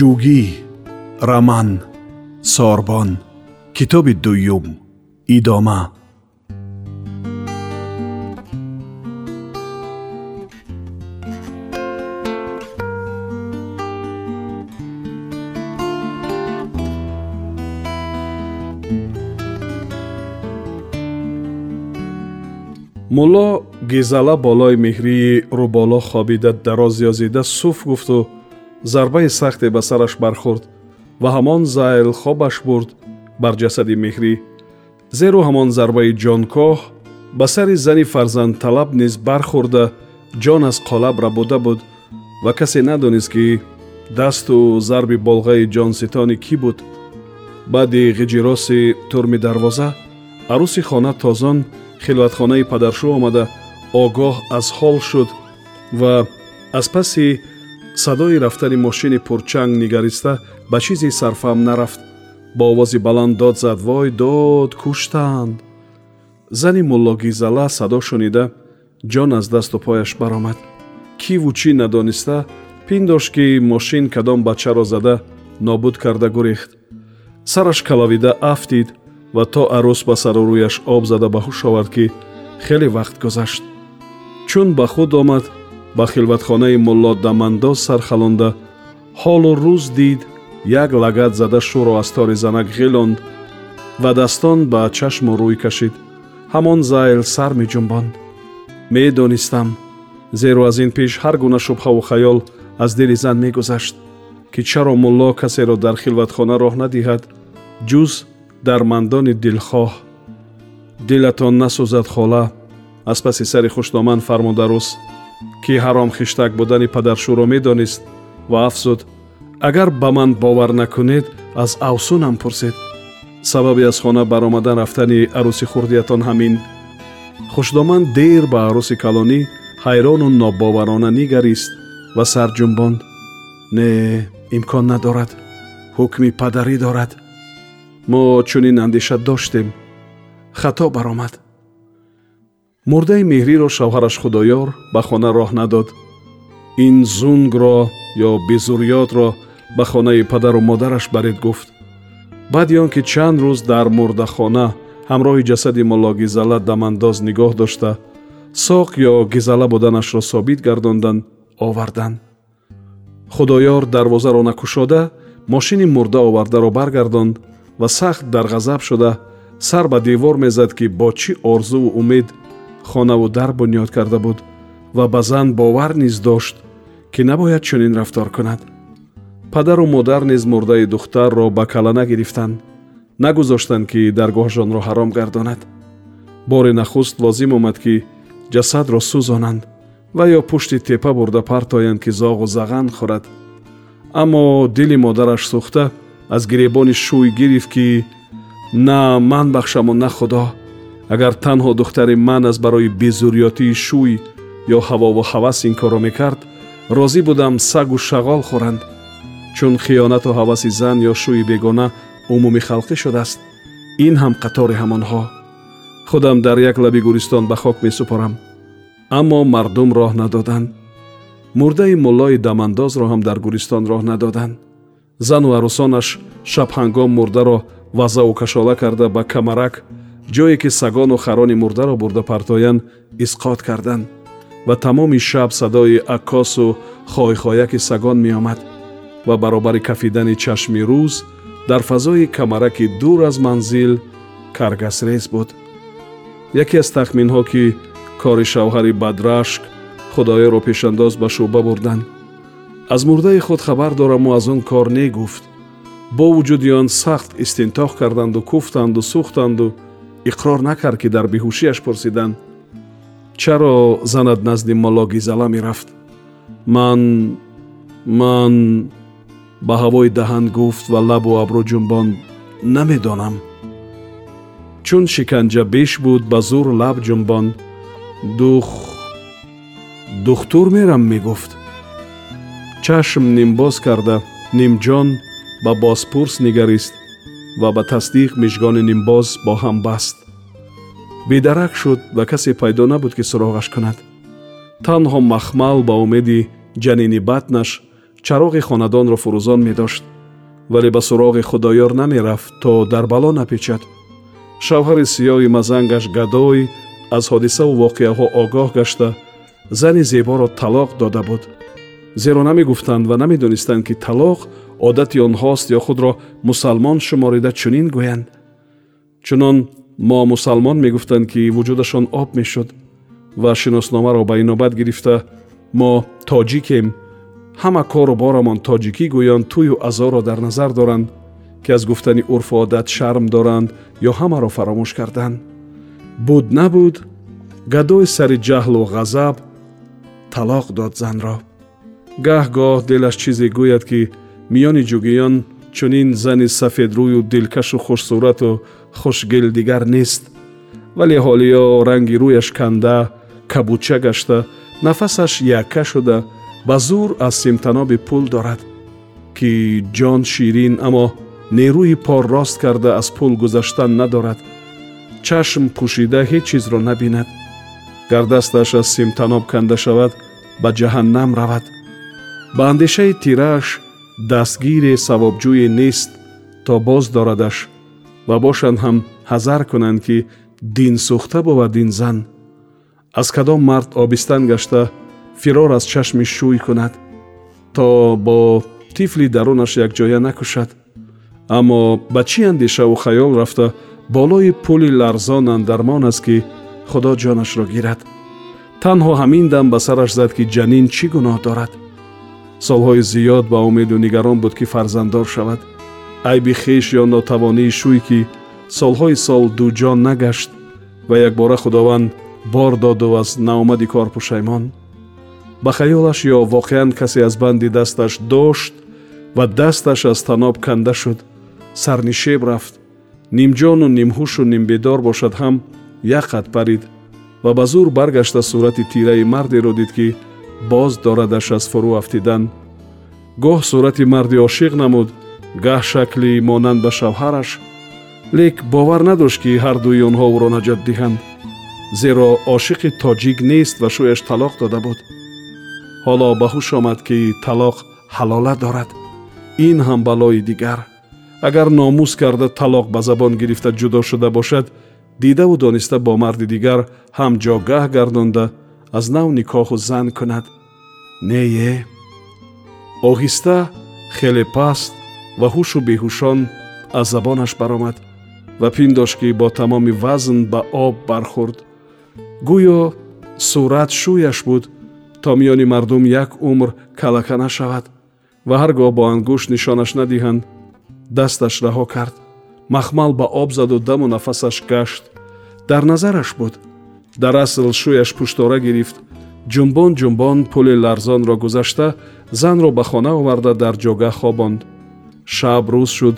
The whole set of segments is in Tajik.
ҷугӣ раман сорбон китоби дуюм идома. Мулло гизала болои меҳрии рӯболо хобида дароз ёзида суф гуфту зарбаи сахте ба сараш бархӯрд ва ҳамон зайл хобаш бурд бар ҷасади меҳрӣ. Зеро ҳамон зарбаи ҷонкоҳ ба сари зани фарзандталаб низ бархӯрда ҷон аз қолаб рабуда буд ва касе надонист ки дасту зарби болғаи ҷонситони кӣ буд? Баъди ғиҷироси турми дарвоза арӯси хона тозон хилватхонаи падаршӯ омада огоҳ аз ҳол шуд ва аз паси садои рафтани мошини пурчанг нигариста ба чизе сарфаҳм нарафт. Бо овози баланд дод зад вой дод куштанд зани муллогизала садо шунида ҷон аз дасту пояш баромад. Киву чӣ надониста пиндошт ки мошин кадом бачаро зада нобуд карда гурехт. Сараш калавида афтид ва то арӯс ба сару рӯяш об зада ба ҳуш овард ки хеле вақт гузашт. Чун ба худ омад ба хилватхонаи мулло дамандоз сархалонда ҳолу рӯз дид як лагат зада шӯро аз тори занак ғилонд ва дастон ба чашму рӯй кашид. Ҳамон зайл сар меҷумбонд медонистам зеро аз ин пеш ҳар гуна шубҳаву хаёл аз дили зан мегузашт ки чаро мулло касеро дар хилватхона роҳ надиҳад ҷуз дармандони дилхоҳ. Дилатон насӯзад хола аз паси сари хушноман фармодарус ки ҳаром хиштак будани падаршӯро медонист ва афзуд агар ба ман бовар накунед аз авсунам пурсед сабаби аз хона баромадан рафтани арӯси хурдиятон ҳамин. Хушдоман дер ба арӯси калонӣ ҳайрону нобоварона нигарист ва сар ҷумбонд не имкон надорад. Ҳукми падарӣ дорад. Мо чунин андеша доштем. Хато баромад мурдаи меҳриро шавҳараш худоёр ба хона роҳ надод. ин зунгро ё безурётро ба хонаи падару модараш баред гуфт. баъди он ки чанд рӯз дар мурдахона ҳамроҳи ҷасади молло гизала дамандоз нигоҳ дошта соқ ё гизала буданашро собит гардонданд оварданд худоёр дарвозаро накушода мошини мурда овардаро баргардонд ва сахт дар ғазаб шуда сар ба девор мезад ки бо чӣ орзуву умед хонаву дар бунёд карда буд ва ба зан бовар низ дошт ки набояд чунин рафтор кунад. Падару модар низ мурдаи духтарро ба кала нагирифтанд нагузоштанд ки даргоҳашонро ҳаром гардонад. Бори нахуст лозим омад ки ҷасадро сӯзонанд ва ё пушти тепа бурда партоянд ки зоғу заған хӯрад. Аммо дили модараш сӯхта аз гиребони шӯй гирифт ки на ман бахшаму на худо агар танҳо духтари ман аз барои безурётии шӯй ё ҳавову ҳавас ин корро мекард розӣ будам сагу шағол хӯранд. Чун хиёнату ҳаваси зан ё шӯи бегона умуми халқӣ шудааст. Ин ҳам қатори ҳамонҳо. Худам дар як лаби гӯристон ба хок месупорам. Аммо мардум роҳ надоданд. Мурдаи муллои дамандозро ҳам дар гӯристон роҳ надоданд. Зану арӯсонаш шабҳангом мурдаро вазаву кашола карда ба камарак ҷое ки сагону харони мурдаро бурда партоянд исқот карданд ва тамоми шаб садои аккосу хойхояки сагон меомад ва баробари кафидани чашми рӯз дар фазои камараки дур аз манзил каргасрез буд. Яке аз тахминҳо ки кори шавҳари бадрашк худоеро пешандоз ба шӯъба бурданд. Аз мурдаи худ хабар дораму аз он кор негуфт. Бо вуҷуди он сахт истинтоқ карданду куфтанду сӯхтанду иқрор накард ки дар беҳушиаш пурсиданд чаро занат назди моллогизала мерафт? Ман ман ба ҳавои 다ҳан гуфт ва лабу абру ҷунбонд намедонам. Чун шиканҷа беш буд ба зур лаб ҷунбонд дух духтур мерам мегуфт. Чашм нимбоз карда нимҷон ба бозпурс нигарист ва ба тасдиқ мижгони нимбоз бо ҳам баст. Бедарак шуд ва касе пайдо набуд ки суроғаш кунад. Танҳо махмал ба умеди ҷанини батнаш чароғи хонадонро фурӯзон медошт вале ба суроғи худоёр намерафт то дар бало напечад. Шавҳари сиёҳи мазангаш гадой аз ҳодисаву воқеаҳо огоҳ гашта зани зеборо талоқ дода буд. Зеро намегуфтанд ва намедонистанд ки талоқ одати онҳост ё худро мусалмон шуморида чунин гӯянд чунон мо мусалмон мегуфтанд ки вуҷудашон об мешуд ва шиносномаро ба инобат гирифта мо тоҷикем ҳама кору борамон тоҷикӣ гӯён тӯю азоро дар назар доранд ки аз гуфтани урфу одат шарм доранд ё ҳамаро фаромӯш карданд буд набуд гадои сари ҷаҳлу ғазаб талоқ дод занро гаҳ-гоҳ делаш чизе гӯяд ки миёни ҷугиён чунин зани сафедрӯю дилкашу хушсурату хушгил дигар нест. Вале ҳолиё ранги рӯяш канда кабуча гашта нафасаш якка шуда ба зур аз симтаноби пул дорад ки ҷон ширин аммо нерӯи пор рост карда аз пул гузаштан надорад. Чашм пӯшида ҳеҷ чизро набинад. Гар дасташ аз симтаноб канда шавад ба ҷаҳаннам равад. Ба андешаи тирааш дастгире савобҷӯе нест то боз дорадаш ва бошанд ҳам ҳазар кунанд ки динсӯхта бовад ин зан. Аз кадом мард обистан гашта фирор аз чашми шӯй кунад то бо тифли дарунаш якҷоя накушад. Аммо ба чӣ андешаву хаёл рафта болои пули ларзон андармон аст ки худо ҷонашро гирад. Танҳо ҳамин дам ба сараш зад ки ҷанин чӣ гуноҳ дорад солҳои зиёд ба умеду нигарон буд ки фарзанддор шавад. Айби хеш ё нотавонии шӯй ки солҳои сол дуҷон нагашт ва якбора худованд бор доду аз наомади кор пушаймон ба хаёлаш ё воқеан касе аз банди дасташ дошт ва дасташ аз таноб канда шуд. Сарнишеб рафт. Нимҷону нимҳушу нимбедор бошад ҳам як қад парид ва ба зур баргашта сурати тираи мардеро дид ки боз дорадаш аз фурӯ афтидан. Гоҳ сурати марди ошиқ намуд. Гаҳ шакли монанд ба шавҳараш. Лек бовар надошт ки ҳардуи онҳо ӯро наҷот диҳанд. Зеро ошиқи тоҷик нест ва шӯяш талоқ дода буд. Ҳоло ба ҳуш омад ки талоқ ҳалола дорад. Ин ҳам балои дигар. Агар номус карда талоқ ба забон гирифта ҷудо шуда бошад дидаву дониста бо марди дигар ҳам ҷогаҳ гардонда аз нав никоҳу зан кунад. Нее оҳиста хеле паст ва ҳушу беҳушон аз забонаш баромад ва пиндошт ки бо тамоми вазн ба об бархӯрд. Гӯё сурат шӯяш буд то миёни мардум як умр калака нашавад ва ҳар гоҳ бо ангушт нишонаш надиҳанд. Дасташ раҳо кард махмал ба об заду даму нафасаш гашт. Дар назараш буд дар асл шӯяш пуштора гирифт. Ҷумбон ҷумбон пули ларзонро гузашта занро ба хона оварда дар ҷогаҳ хобонд. Шаб рӯз шуд.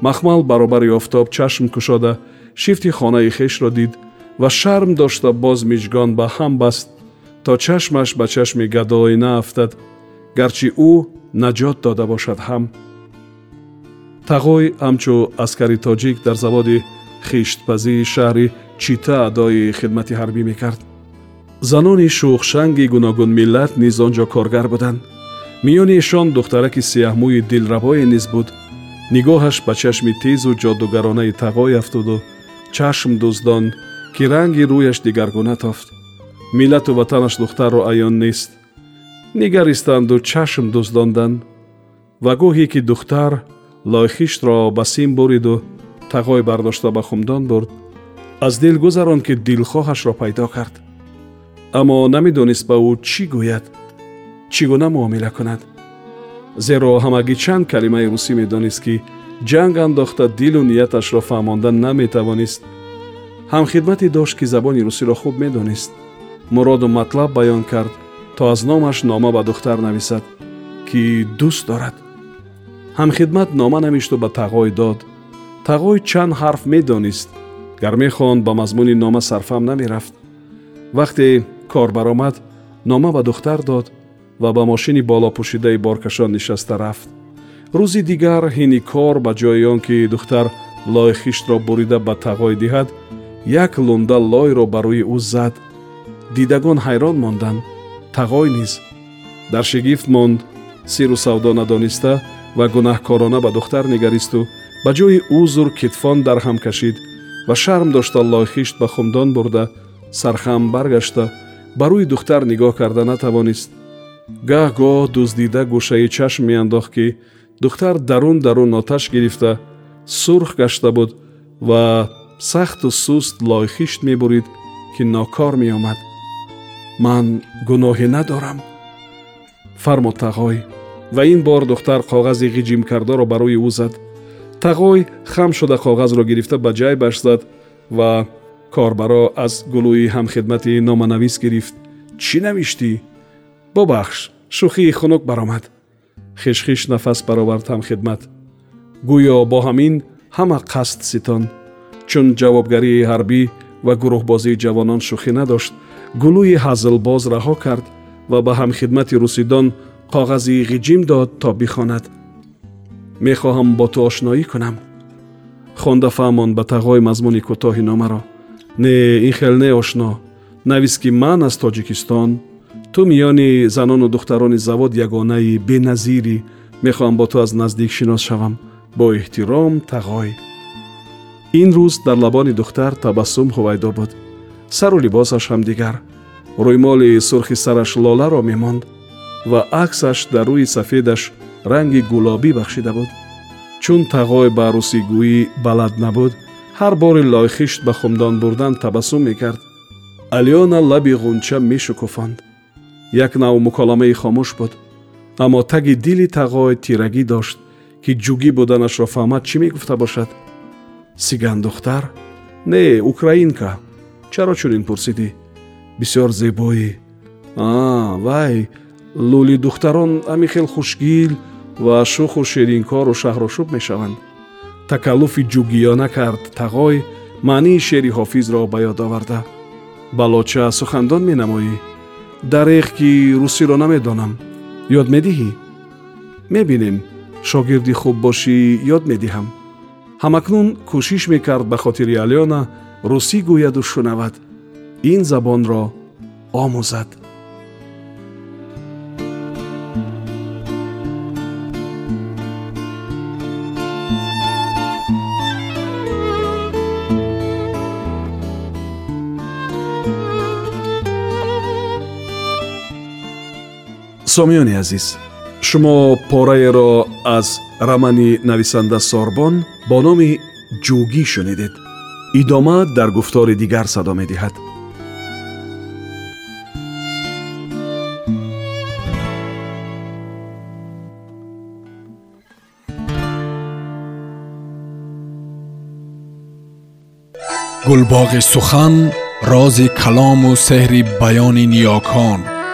Махмал баробари офтоб чашм кушода шифти хонаи хешро дид ва шарм дошта боз миҷгон ба ҳам баст. То чашмаш ба чашми гадоӣ наафтад гарчи ӯ наҷот дода бошад ҳам. Тағой ҳамчун аскари тоҷик дар заводи хиштпазии шаҳри чита адои хидмати ҳарбӣ мекард. Занони шухшанги гуногун миллат низ он ҷо коргар буданд. Миёни эшон духтараки сияҳмӯи дилрабое низ буд. Нигоҳаш ба чашми тезу ҷодугаронаи тағой афтуду чашм дуздон ки ранги рӯяш дигаргуна тофт. Миллату ватанаш духтарро аён нест. Нигаристанду чашм дуздонданд ва гоҳе ки духтар лойхиштро ба сим буриду тағой бардошта ба хумдон бурд аз дил гузарон ки дилхоҳашро пайдо кард аммо намедонист ба ӯ чӣ гӯяд чӣ гуна муомила кунад зеро ҳамагӣ чанд калимаи русӣ медонист ки ҷанг андохта дилу нияташро фаҳмондан наметавонист ҳамхидмате дошт ки забони русиро хуб медонист муроду матлаб баён кард то аз номаш нома ба духтар нависад ки дӯст дорад ҳамхидмат нома навишту ба тағой дод тағой чанд ҳарф медонист гар мехонд ба мазмуни нома сарфам намерафт. Вақте кор баромад нома ба духтар дод ва ба мошини болопӯшидаи боркашон нишаста рафт. Рӯзи дигар ҳини кор ба ҷои он ки духтар лои хиштро бурида ба тағой диҳад як лунда лойро ба рӯи ӯ зад. Дидагон ҳайрон монданд тағой низ. Дар шигифт монд сиру савдо надониста ва гунаҳкорона ба духтар нигаристу ба ҷои узр китфон дарҳам кашид ва шарм дошта лои хишт ба хумдон бурда сархам баргашта ба рӯи духтар нигоҳ карда натавонист. Гаҳ-гоҳ дуздида гӯшаи чашм меандохт ки духтар дарун дарун оташ гирифта сурх гашта буд ва сахту суст лои хишт мебурид ки нокор меомад. Ман гуноҳе надорам. Фармо тағой. Ва ин бор духтар коғази ғиҷимкардоро ба рӯи ӯ зад тағой хам шуда коғазро гирифта ба ҷайбаш зад ва корбаро аз гулӯи ҳамхидмати номанавис гирифт. Чӣ навиштӣ бубахш шӯхии хунук баромад хишхиш нафас баровард ҳамхидмат. Гӯё бо ҳамин ҳама қасд ситон. Чун ҷавобгарии ҳарбӣ ва гурӯҳбозии ҷавонон шӯхӣ надошт. Гулӯи ҳазлбоз раҳо кард ва ба ҳамхидмати русидон коғази ғиҷим дод то бихонад мехоҳам бо ту ошноӣ кунам. Хонда фаҳмон ба тағои мазмуни кӯтоҳи номаро. Не ин хел не ошно. Навист ки ман аз тоҷикистон ту миёни занону духтарони завод ягонаи беназирӣ мехоҳам бо ту аз наздик шинос шавам. Бо эҳтиром тағой ин рӯз дар лабони духтар табассум ҳувайдо буд. Сару либосаш ҳам дигар. Рӯймоли сурхи сараш лоларо мемонд ва аксаш дар рӯи сафедаш ранги гулобӣ бахшида буд. Чун тағой ба арӯсигӯӣ балад набуд ҳар бори лойхишт ба хумдон бурдан табассум мекард. Алёна лаби ғунча мешукуфонд. Як нав муколамаи хомӯш буд. Аммо таги дили тағой тирагӣ дошт ки ҷугӣ буданашро фаҳмад чӣ мегуфта бошад? Сиган духтар? Не украинка. Чаро чунин пурсидӣ? Бисёр зебоӣ. А вай лӯли духтарон ҳами хел хушгил ва шуху ширинкору шаҳрошӯб мешаванд. Такаллуфи ҷугиёна кард тағой маънии шеъри ҳофизро ба ёд оварда. Балоча сухандон менамоӣ. Дареғ ки русиро намедонам. Ёд медиҳӣ? Мебинем. Шогирди хуб бошӣ ёд медиҳам. Ҳамакнун кӯшиш мекард ба хотири алёна русӣ гӯяду шунавад. Ин забонро омӯзад сомиёни азиз шумо пораеро аз рамани нависанда сорбон бо номи ҷӯгӣ шунидед идома дар гуфтори дигар садо медиҳад гулбоғи сухан рози калому сеҳри баёни ниёкон